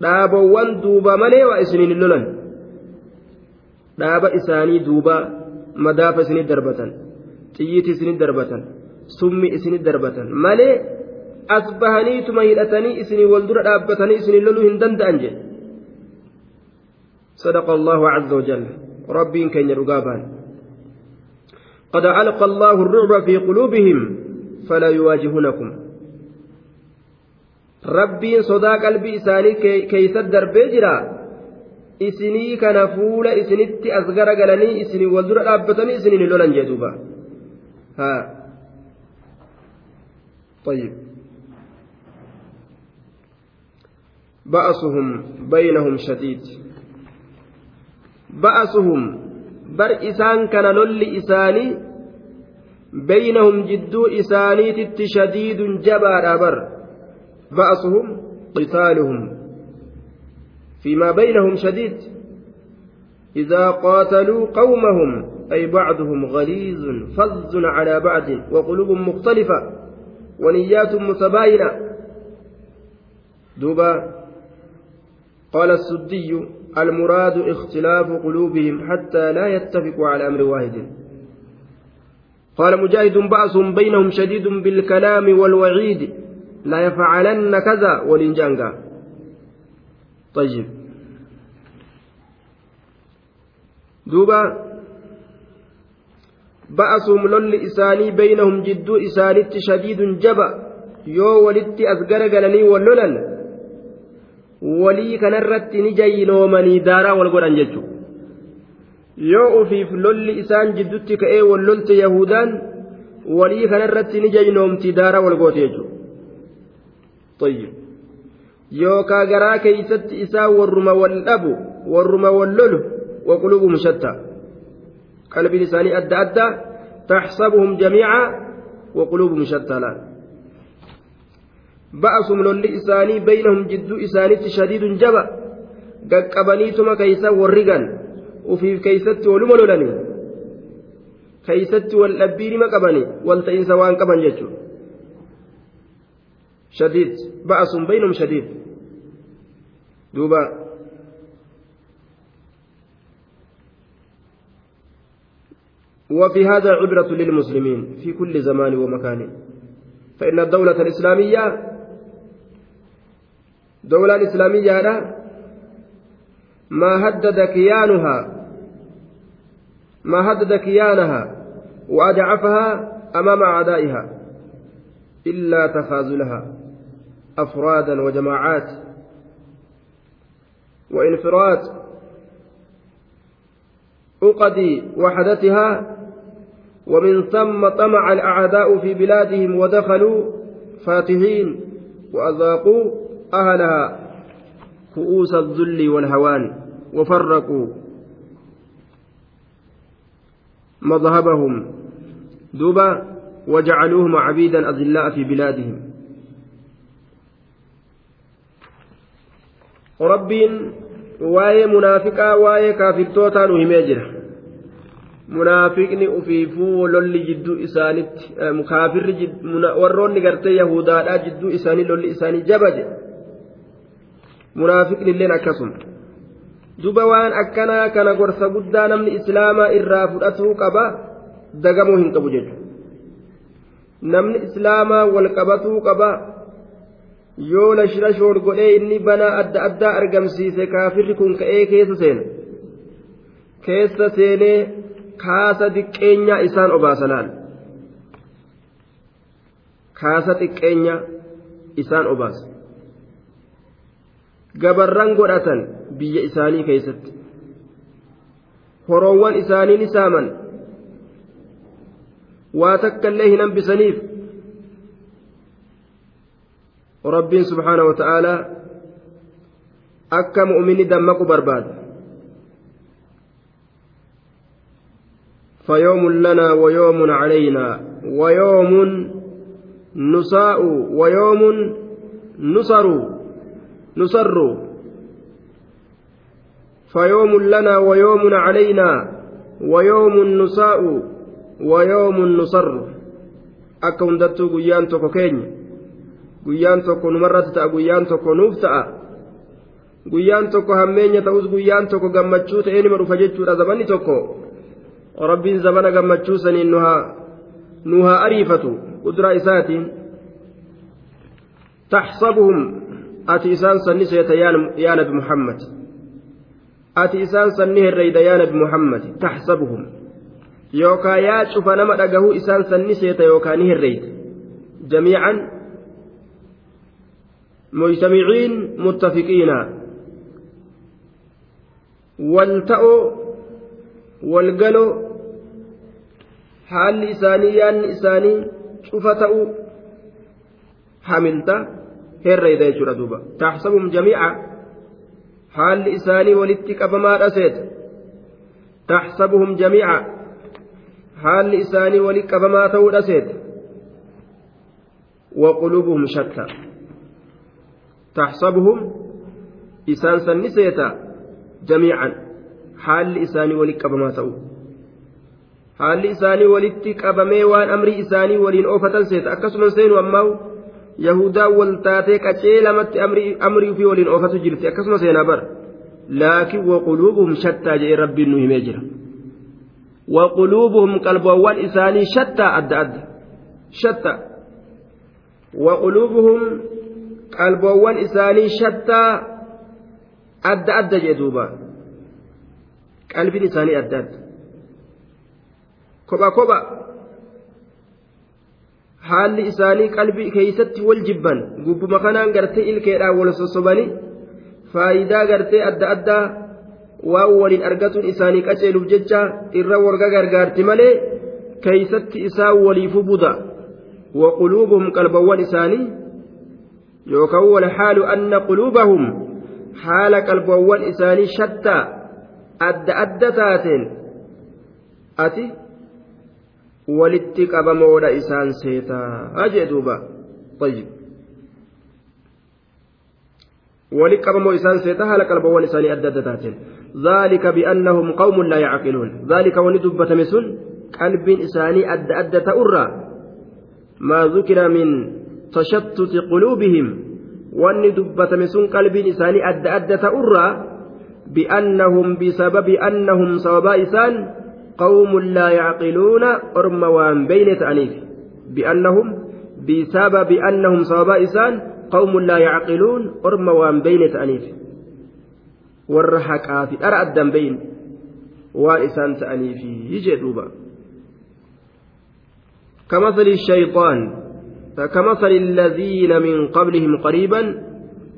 Dhaabowwan duuba malee waa isiniin lolan. Dhaaba isaanii duuba madaafa isinit darbatan. Xiyyiiti isinit darbatan. Summi isinit darbatan. Malee as bahaniituma hidhatanii isinii wal dura dhaabbatanii isinii loluu hin danda'an jedhe صدق الله عز وجل ربي كن رقابان قد علق الله الرعب في قلوبهم فلا يواجهونكم ربي صدا قلبي إساني كيس الدربي جرا isinii kana fuula isinitti as garagalanii isinii wal dura dhaabbatanii isinii ni lolan jee duuba haa طيب بأسهم بينهم شديد. بأسهم بر إسان كان لل إساني بينهم جدو إساني تت شديد جبار بر بأسهم قتالهم. فيما بينهم شديد. إذا قاتلوا قومهم أي بعضهم غليظ فظ على بعض وقلوب مختلفة ونيات متباينة. دوبا قال السدي المراد اختلاف قلوبهم حتى لا يتفقوا على أمر واحد. قال مجاهد بأس بينهم شديد بالكلام والوعيد لا يفعلن كذا ولنجانجا طيب. دوبا بأسهم لل إساني بينهم جدو إسانيت شديد جبا يو ولدت أسقر قلني walii kanarratti ni jayinoomanii daaraa wal godhan jechuudha yoo ufiif lolli isaan jidduutti ka'ee wal lolte yahudaan walii kanarratti ni jayinoomti daaraa wal goote jechuudha yookaa garaa keeysatti isaa warruma wal dhabu warruma wal lolu waqulubuhum mushatta qalbiin isaanii adda adda taxsabuhum jamiica waqulubuhum shatta laal. Ba'asum lolli isaanii beynahum jidduu isaanitti shadiidun jaba gaqqabaniituma keeysa warrigan ufiif keeysatti waluma lolanii keeysatti wal dhabbiinima qabanii wal ta'insa waan qaban jechuudha شديد بأس بينهم شديد دوبا وفي هذا عبرة للمسلمين في كل زمان ومكان فإن الدولة الإسلامية دولة الإسلامية ما هدد كيانها. ما هدد كيانها. وأضعفها أمام أعدائها. إلا تخاذلها. أفرادا وجماعات. وانفراد. عقد وحدتها. ومن ثم طمع الأعداء في بلادهم ودخلوا فاتحين. وأذاقوا أهلها كؤوس الذل والهوان وفرقوا مذهبهم دبا وجعلوهم عبيدا أذلاء في بلادهم ربين واي منافقا واي كافرتوتا نهمي جرا munaafiqni ufiifuu lolli jidduu isaanitti kaafirri warroonni gartee yahudaadhaa jidduu isaanii lolli isaanii jabaje munaafiqni illeen akkasuma. Duba waan akkanaa kana gorsa guddaa namni islaamaa irraa fudhatuu qaba dagamuu hin qabu jechuudha. Namni islaamaa wal qabatuu qaba yoo lashira shoor godhee inni banaa adda addaa argamsiise kaafirri kun ka'ee keessa seena. Keessa seenee kaasa xiqqeenyaa isaan obaasanaan kaasa xiqqeenyaa isaan obaasa gabarran godhatan biyya isaanii keessatti horoowwan isaanii ni saaman waa takka illee hin hambisaniif rabbiin subhaana wa ta'aalaa akka mu'minni dammaqu barbaada فيوم لنا ويوم علينا ويوم نساء ويوم نصر نصر فيوم لنا ويوم علينا ويوم نساء ويوم akka hundattuu guyyaan tokko keenya guyyaan tokko numarratti ta'a guyyaan tokko nuuf ta'a guyyaan tokko hammeenya ta'us guyyaan tokko gammachuu ta'ee nima dhufa jechuudha zabanni tokko rabbiin zabana gammachuu saniin nu haa ariifatu kuduraa isaatiin taxsabuhum ati isaan sanni seeta yaa nabi muhammad ati isaan sanni herreyda yaa nabi muhammad taxsabuhum yookaa yaa cufa nama dhagahuu isaan sanni seeta yookaa ni herreyda jamiican mujtamiciin muttafiqiina wal ta'oo wal galoo haalli isaanii yaanni isaanii cufa ta'uu hamilta herreyda jechuudha duuba taxsabuhum jamiica haalli isaanii walitti qabamaadha seeta taxsabuhum jamiica haalli isaanii walitti qabamaa ta'uudha seeta وقلوبهم شتى تحسبهم إسان سن سيتا جميعا حال إساني ولك أبما تأو حال إساني ولتك أبمي وان أمري إساني ولين أوفة سيتا أكسما سين وأماو يهودا والتاتي كتشيلمت أمري أمري في ولين أوفة جرت أكسما سينا بر لكن وقلوبهم شتى جاء ربي إنه ميجرا وقلوبهم قلبوان إساني شتى أد أد شتى وقلوبهم qalboowwan isaanii shattaa adda adda jee duuba. Qalbiin isaanii adda adda. Kopha kopha haalli isaanii qalbii keeysatti wal jibban gubbuma kanaan gartee ilkeedhaan wal sossobanii faayidaa gartee adda addaa waan waliin argatuun isaanii qaceeluuf jecha irra warga gargaarti malee keeysatti isaan waliifu buda وقلوبهم قلبوان إساني yookaan walxaalu anna quluubahum haala qalboowwan isaanii shattaa adda adda taateen ati walitti qabamoodha isaan seetaa jee duuba طيب ولك قبموا إسان سيتا هل قلبوا إساني أدد تاتين ذلك بأنهم قوم لا يعقلون ذلك وندب تمسون قلب إساني أد أد تأرى ما ذكر من tashattuti quluubihim wanni dubbatame sun qalbiin isaanii adda adda ta'urraa bi'annahum bisababi annahum sababaa isaan waan beyne ta'aniif bi'annahum bisababi annahum sababaa isaan qawmun laa yacqiluun orma waan beyne ta'aniif warra haqaa fi dhara addan beyn waan isaan ta'aniifi jee duuba كمثل الشيطان كمثل الذين من قبلهم قريبا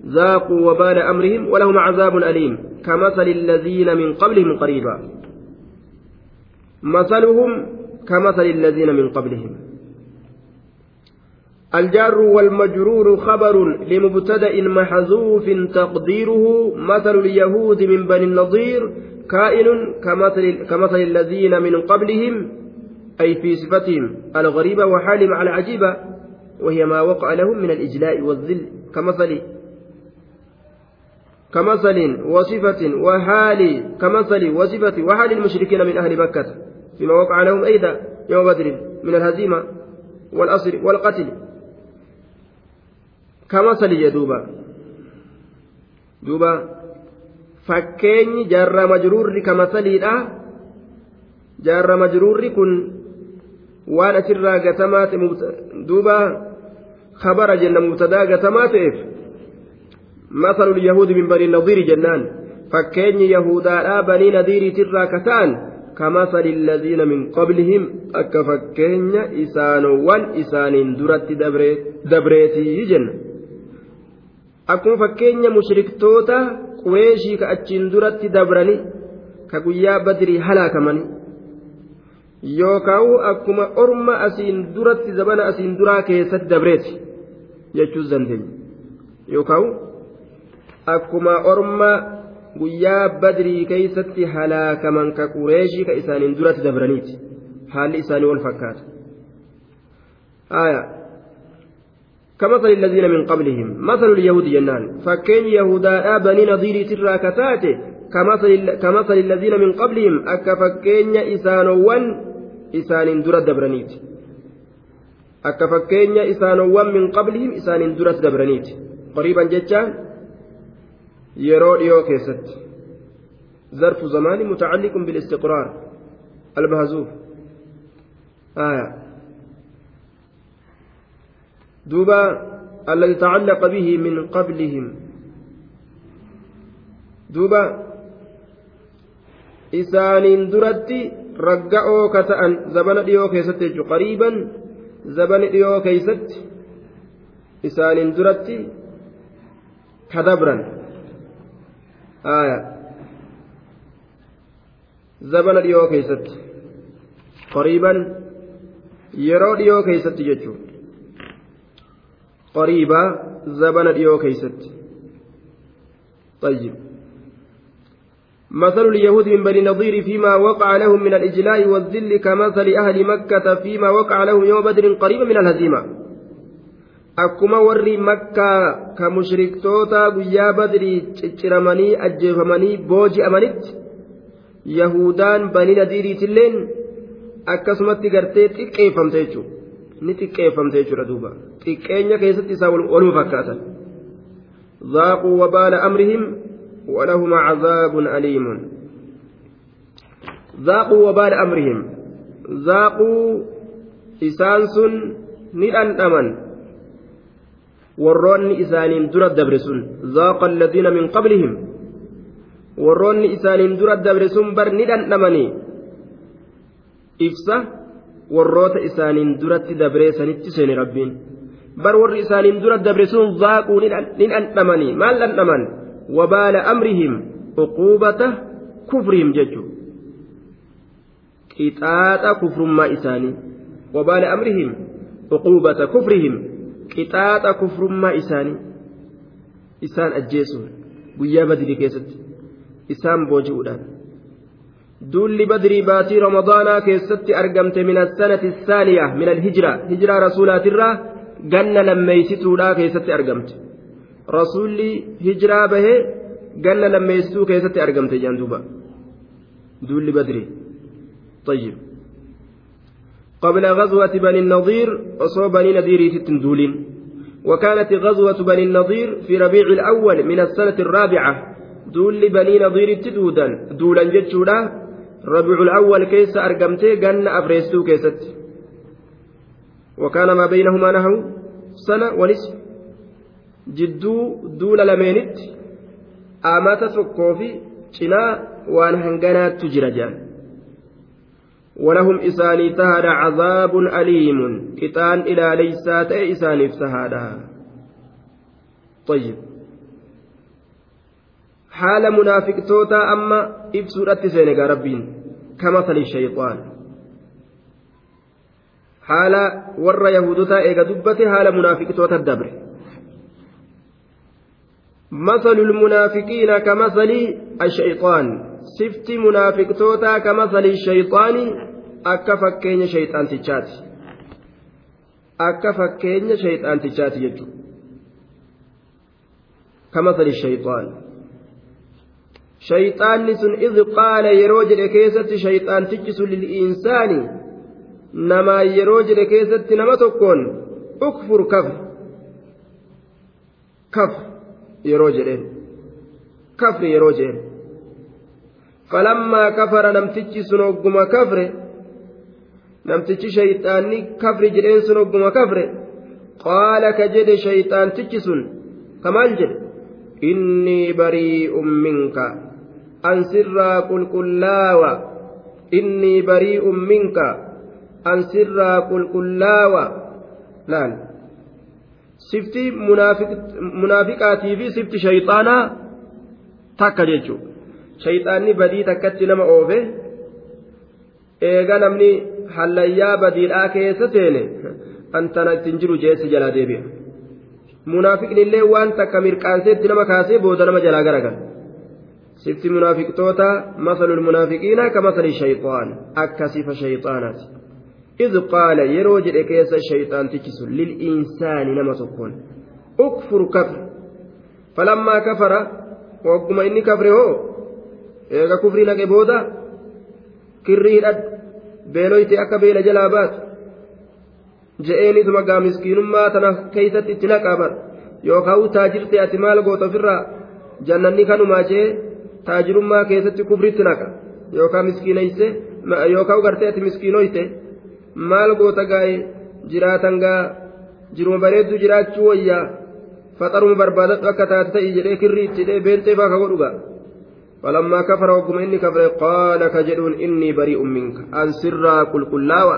ذاقوا وبال أمرهم ولهم عذاب أليم كمثل الذين من قبلهم قريبا مثلهم كمثل الذين من قبلهم. الجار والمجرور خبر لمبتدأ محذوف تقديره مثل اليهود من بني النضير كائن كمثل, كمثل الذين من قبلهم أي في صفتهم الغريبة وحالهم على العجيبة وهي ما وقع لهم من الإجلاء والذل كمثل كمثل وصفة وحال كمثل وصفة وحال المشركين من أهل مكة. فيما وقع لهم أيضا يوم بدر من الهزيمة والأسر والقتل. كمثل يدوبا دوبا fakkeenyi jaarraa majruurri kamasaliidha jaarraa majruurri kun waan asirraa gatamaa duuba خبر جنة مبتدا قتما تئف مثل اليهود من بني النظير جنان فكين يهودا بني نذير ترى كتان كمثل الذين من قبلهم أك فكين إسانوان إسان درت دبريتي جنة أكون فكين مشركتوتا قويشي كأتشين درت دبرني كقويا بدري هلاكمني yookaan akkuma orma asiin duratti zabana asiin duraa keessatti dabreeti jechuus dandeenya yookaan akkuma orma guyyaa badrii keeysatti halaakaman ka qureeshii ka isaaniin duratti dabraniiti. Haalli isaanii wal fakkaata. كمثل الذين من قبلهم مثل اليهود جنان فكين يهودا بني نظير ترى كتاته كمثل, كمثل الذين من قبلهم أكا فكين إسانوان إسان درة دبرنيت أكا فكين إسانوان من قبلهم إسان درة دبرنيت قريبا جتان يرو ديو كيست ظرف زمان متعلق بالاستقرار البهزوف آية دوبا الذي تعلق به من قبلهم دوبا إسانين درتي رجعوا كتأن زبن ديو كيست قريبا زبن ديو كيست إسانين درتي kan dabre آية. zabana dhiyoo keessatti. قريبا. yeroo dhiyoo keessatti jechuudha قريبا. zabana dhiyoo keessatti. طيب. مثل اليهود من بني نضير فيما وقع لهم من الإجلاء والذل كمثل أهل مكة فيما وقع لهم يوم بدر قريبا من الهزيمة. akkuma warri makkaa ka mushriktoota guyyaa badrii cicciramanii ajjeefamanii booji'amanitti yahudaan banii nadiiriitilleen akkasumatti gartee xiqqeeffamte jechuudha ni xiqqeeffamte jechuudha duuba xiqqeenya keessatti isaa waluma fakkaatan zaaquu wabaala amrihim ولهم عذاب أليم ذاقوا وبال أمرهم ذاقوا إسانس ندأن أمن Warroonni isaaniin dura dabre sun zaaqa alladhiina min qablihim warroonni isaaniin dura dabre sun bar ni dhandhamanii ibsa warroota isaaniin duratti dabree sanitti seene rabbiin bar warri isaaniin dura dabre sun zaaquu ni dhandhamanii maal dhandhaman wabaala amrihim uquubata kufrihim jechuu qixaaxa kufrummaa isaanii wabaala amrihim uquubata kufrihim qixaaxa kufrummaa isaanii isaan ajjeesuun guyyaa badrii keessatti isaan booji'uudhaan duulli badrii baatii ramadaanaa keessatti argamte min assanati saaniya min alhijra hijiraa rasuulaatirraa ganna lammeeysituudhaa keessatti argamte rasuulli hijiraa bahee ganna lammeeysituu keessatti argamte jaan duuba duulli badrii طيب قبل غزوة بني النضير أصاب بني نذير دول وكانت غزوة بني النضير في ربيع الأول من السنة الرابعة. دول بني نضير تدودا دولا جتشولا ربيع الأول كيس أرقمتي قن أفريستو كيست. وكان ما بينهما نهو سنة ونصف. جدو دول لمينت. آمات تكوفي شنا وان هنغنات تجرجان. ولهم إساني تهد عذاب أليم. كتان إلى ليسات إساني تهادا طيب. حال منافق توتا أما إبسورة سينيغا ربين. كمثل الشيطان. حال ور يهودتا إيغا دبتي حال منافق توتا الدبر. مثل المنافقين كمثل الشيطان. Sifti munaafiqtootaa kamasalii shayxaanii akka fakkeenya shayxaantichaati akka fakkeenya shayxaantichaati jechuudha. Kamasalii shayxaan shayxaanni sun idh qaala yeroo jedhe keessatti shayxaantichi sun lil'iinsaani namaa yeroo jedhe keessatti nama tokkoon ukfur kafr kafr yeroo jedheen. Kafri yeroo jedheen sun ogguma kafre namtichi shayxaanni kafri jedheen sun ogguma kafre qaala ka jedhe shayxaantichi sun kamaal jedhe innii barii'un minka an sirraa qulqullaawa innii barii'un minka an sirraa qulqullaawa laal sifti munaafiqaatii fi sifti shayxaanaa takka jechuudha shayxaanni badii takkatti nama oofe eega namni hallayyaa badiidhaa keessa seene antana ittiin jiru jeessi jalaa deebi'a munaafiqni illee waan takka mirqaanseetti nama kaasee booda nama jalaa garagala sifti munaafiqtoota masalul munaafiqiina ka masali shayxaan akka sifa shayxaanaati إذ قال يرو جد كيس الشيطان تجس للإنسان نما تكون أكفر كفر فلما كفر وقم إني كفر هو إيغا كفري لك بودا كري beeloyti akka beela jalaa baatu je'eenituma gaa miskiinummaa tana keeysatti itti naqaa bar yookaan taajirte ati maal goota ofirraa jannanni kanumaa jee taajirummaa keessatti kufritti naqa yookaan miskiineyse yookaan gartee ati miskiinoyte maal goota gaa'e jiraatan gaa jiruma bareeddu jiraachuu wayyaa faxaruma barbaadadhu akka taate ta'i jedhee kirrii itti hidhee beentee faa ka godhu gaa فلما كفر وقم إني كفر قال كجدون إني بريء منك. أن سرا قل كلاوة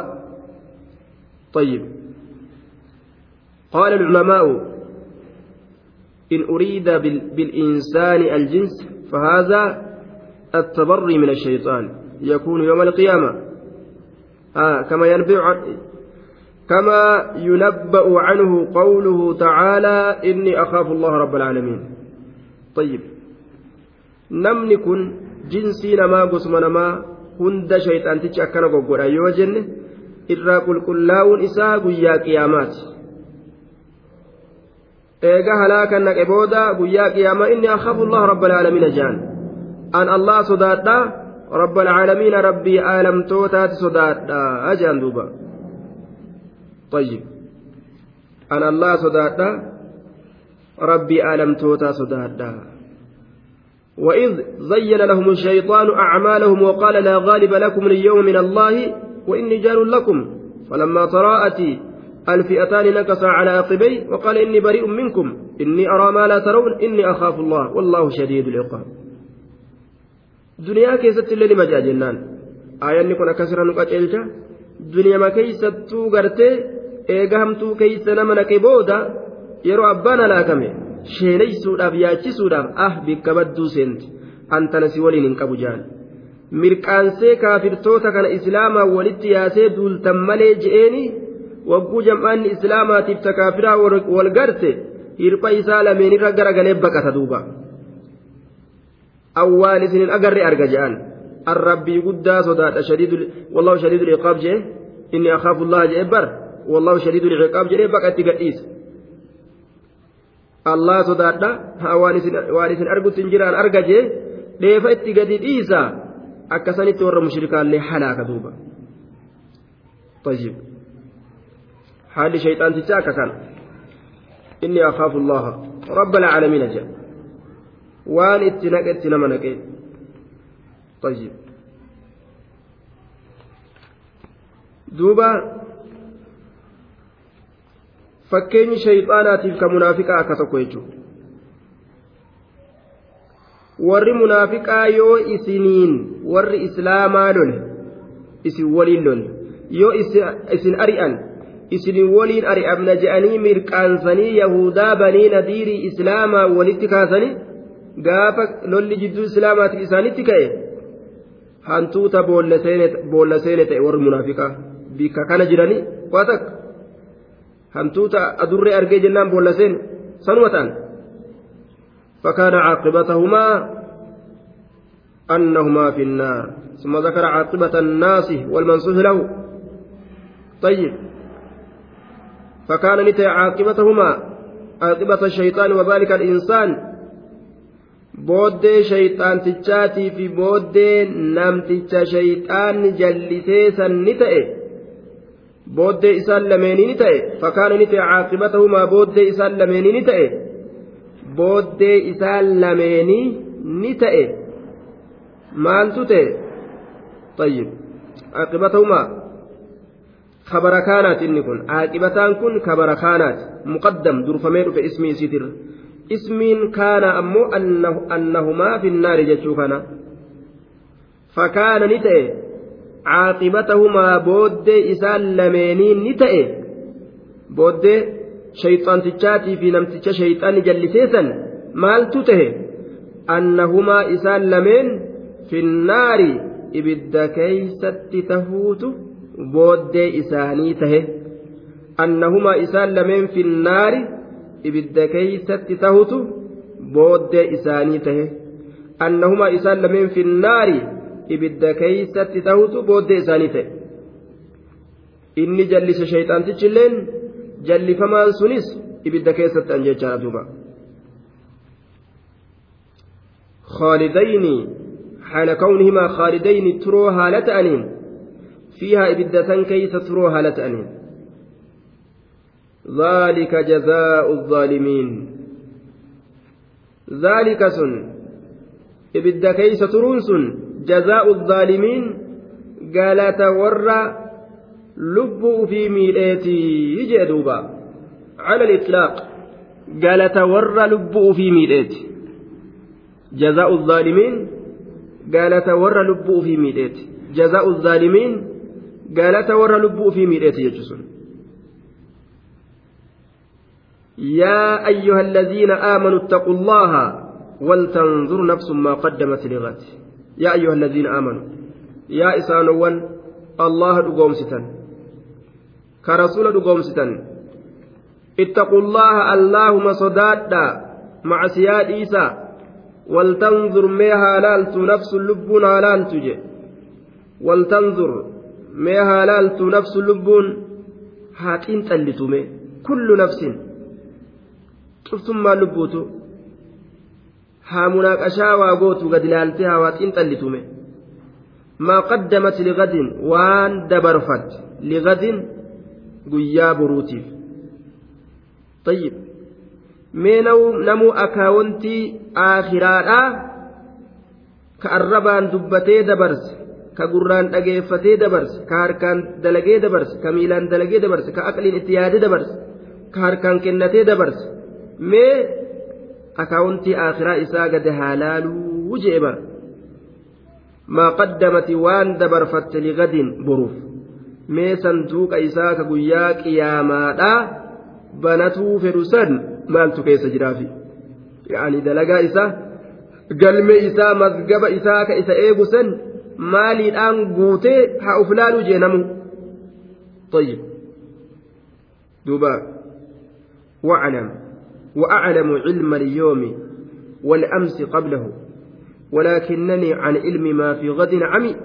طيب. قال العلماء إن أريد بالإنسان الجنس فهذا التبري من الشيطان. يكون يوم القيامة. آه كما ينبع كما ينبأ عنه قوله تعالى إني أخاف الله رب العالمين. طيب. Namni kun jinsii namaa gosuma namaa hunda shayxaantichi akkana goggodha yoo jenne irraa qulqullaa'uun isaa guyyaa qiyaamaati eega halaakan naqe booda guyyaa qiyaamaa inni akhafu allah rabba alaalamiina jaan an allah sodaadha rabba alaalamiina rabbii aalamtootaati sodaadha ajaan duuba طيب أنا الله صدادا ربي ألمتوتا صدادا وإذ زين لهم الشيطان أعمالهم وقال لا غالب لكم اليوم من الله وإني جار لكم. فلما تراءت الفئتان نكص على عقبيه وقال إني بريء منكم. إني أرى ما لا ترون. إني أخاف الله. والله شديد العقاب. دنيا كيست اللي مجا جنان. آية نكون كسرا نقاتلتا دنيا ما كيستو غرتي. إيغامتو كيس نمنا كيبودا. يرو أبانا لاكمي sheeneysuudhaaf yaachisuudhaaf ah bikka badduu seenti antana si waliin hin qabu jaan mirqaansee kaafirtoota kana islaamaa walitti yaasee duultan malee je'eeni wagguu jam'aanni islaamaatiif takaafiraa wal garte hirpha isaa lameenirra garagalee baqata duuba awwaan isinin agarre arga je'an arrabbii guddaa sodaadha wallahu shadiidul iqaab jee inni akhaafu allaha jee bar wallahu shadiidul iqaab jedhee baqa itti gadhiisa waan isin argutti hin jiraan arga jee dheefa itti gadi dhiisa akkasanitti warra mushrikaallee halaaka duuba طيب حال شيطان تتاك كان إني أخاف الله رب العالمين جاء وان اتنك اتنما نكي طيب دوبا fakkeenyi shayxaanaatiif ka munaafiqaa akka tokko jechuudha warri munaafiqaa yoo isiniin warri islaamaa lole isin waliin lole yoo isin ari'an isinin waliin ari'amna je'anii mirqaansanii yahudaa banii nadiirii islaamaa walitti kaasanii gaafa lolli jidduu islaamaatiif isaanitti ka'e hantuuta boolla seene ta'e warri munaafiqaa bikka kana jiranii waa takka. Hantuuta adurree argee jennaan boolla seen sanuma ta'an فكان عاقبتهما أنهما في النار ثم ذكر عاقبة الناس والمنصوص له طيب فكان نتي عاقبتهما عاقبة الشيطان وذلك الإنسان booddee shayxaantichaatii fi booddee namticha shayxaanni jallisee san ni ta'e booddee isaan lameenii ni ta'e? Fakkaana ni ta'e caaqibatahumaa booddee isaan lameenii ni ta'e? Booddee isaan lameenii ni ta'e? Maaltu ta'e? Tayyib. Caaqibatahumaa kabara kaanaati inni kun. Caaqibataan kun kabara kaanaati muqaddam durfamee dhufe ismii isiitirra ismiin kaana ammoo annahumaa finnaari jechuu kana. Fakkaana ni ta'e. Caaqibatahumaa booddee isaan lameeniin ni ta'e booddee shayxaantichaatii fi namticha shayxaanni jalliseessan maaltu tahe annahumaa isaan lameen finnaari ibidda keeysatti tahuutu booddee isaanii tahe annahumaa isaan lameen finnaari ibidda keeysatti tahutu booddee isaanii tahe annahumaa isaan lameen finnaari ibidda keeysatti tahutu booddee isaanii tahe inni jallise shayxaantichilleen jallifamaan sunis ibidda keessatti an jechaadha duuba خالدين حال كونهما خالدين ترو هالة أنين فيها إبدة كيس ترو هالة أنين ذلك جزاء الظالمين ذلك سن إبدة كيس ترون سن جزاء الظالمين قالت ورّ lubbuu fi miidheetii jee duuba cala litlaaq galata warra lubbuu fi miidheeti jazaa'u zaalimiin galata warra lubbuu fi miidheeti jazaa'u zaalimiin galata warra lubbuu fi miidheeti jechuun يا أيها الذين آمنوا اتقوا الله ولتنظر نفس ما قدمت لغد يا أيها الذين آمنوا يا إسانوان الله دقومستا ka rasuula dhugoomsitan ittaqullaha allaahuma sodaadha macsiyaa dhiisa waltanzur mee haalaaltu nafsun lubbuun haalaaltu je waltanzur mee haalaaltu nafsun lubbuun haa xiinxallitume kullu nafsin cuftummaa lubbuutu haa munaaqashaa waa gootu gad ilaaltee haa waa xiinxallitume maa qaddamat ligadin waan dabarfat ligadin guyyaa boruutiif tayyib mee namuu akaawontii aakhiraadhaa ka arrabaan dubbatee dabarse ka gurraan dhageeffatee dabarse ka harkaan dalagee dabarse ka miilaan dalagee dabarse ka aqliin itti yaade dabarse ka harkaan kennatee dabarse mee akaawontii aakhiraa isaa gade haalaaluu jee bara maa qaddamati waan dabarfatte ligadin boruuf mee sanduuqa isaa ka guyyaa qiyaamaadhaa banatuu fedhu san maaltu keessa jiraafi yaani dalagaa isaa galme isaa mazgaba isaa ka isa eegu san maaliidhaan guutee haa uf laaluu jee namu طيب دوبا واعلم وأعلم علم اليوم والأمس قبله ولكنني عن علم ما في غد عمي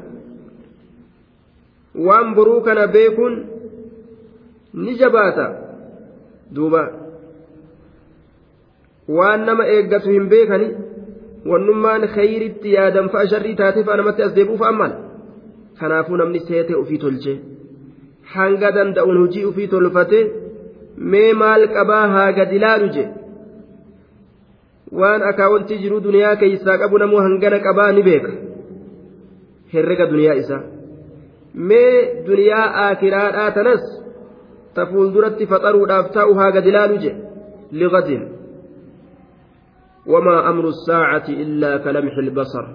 waan nama eeggatu hin beekani wannummaan khayritti yaadan fa'a sharrii taatee fa'a namatti as deebi'u fa'a maal kanaafuu namni seetee ofii tolche hanga danda'uun hojii ofii tolfate mee maal qabaa haa gadi laalu je waan akaawwantii jiruu duniyaa keeysaa qabu namuu hangana qabaa ni beeka herrega duniyaa isaa mee duniyaa aakiraadhaa tanas ta fuulduratti faxaruudhaaf ta'u haa gad ilaalu je liqatin wamaa amru saacati illaa kalamxi ilbasar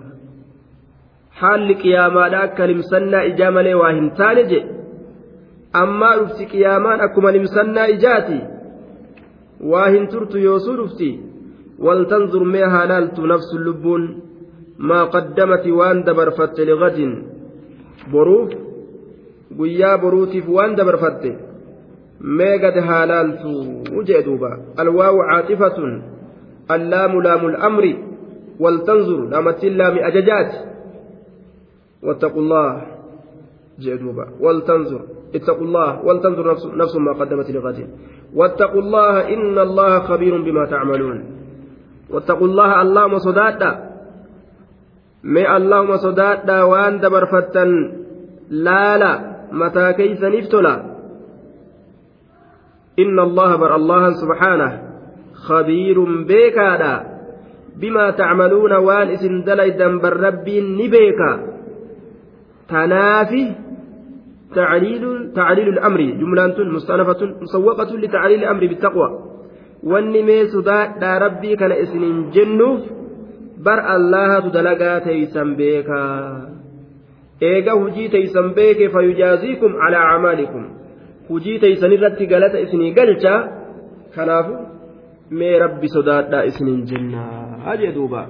haalli qiyaamaadha akka limsannaa ijaa malee waa hin taane je ammaa dhufti qiyaamaan akkuma limsannaa ijaati waa hin turtu yoosuu dhufti waltanzur mee haa laaltu nafsu lubbuun maa qaddamati waan dabarfatte liqatin boruuf guyyaa boruutiif waan dabarfatte mee gad haalaaltu jee duuba alwaawu caatifatun allaamu laamu lamri waltanzur laamattiin laami ajajaati واتقوا الله جدوبا ولتنظر اتقوا الله ولتنظر نفس, نفس ما قدمت لغد واتقوا الله إن الله خبير بما تعملون واتقوا الله اللهم صدادا مي اللهم صدادا وان دبر فتن لا لا tola inna allaha bar allahan subhaanah khabiirun beekaadha bimaa tacmaluuna waan isin dalaydan bar rabbiin ni beeka tanaafi تعليل تعليل الأمر جملة مستأنفة مسوقة لتعليل الأمر بالتقوى والنمي صداء دا ربي كان اسن جنوف بر الله تدلقا تيسن بيكا eega hujii teeysan beeke fayujaaziikum calaa acmaalikum hujii teeysan irratti galata isinii galcha kanaafu mee rabbi sodaadhaa isiniin jennaa jee duuba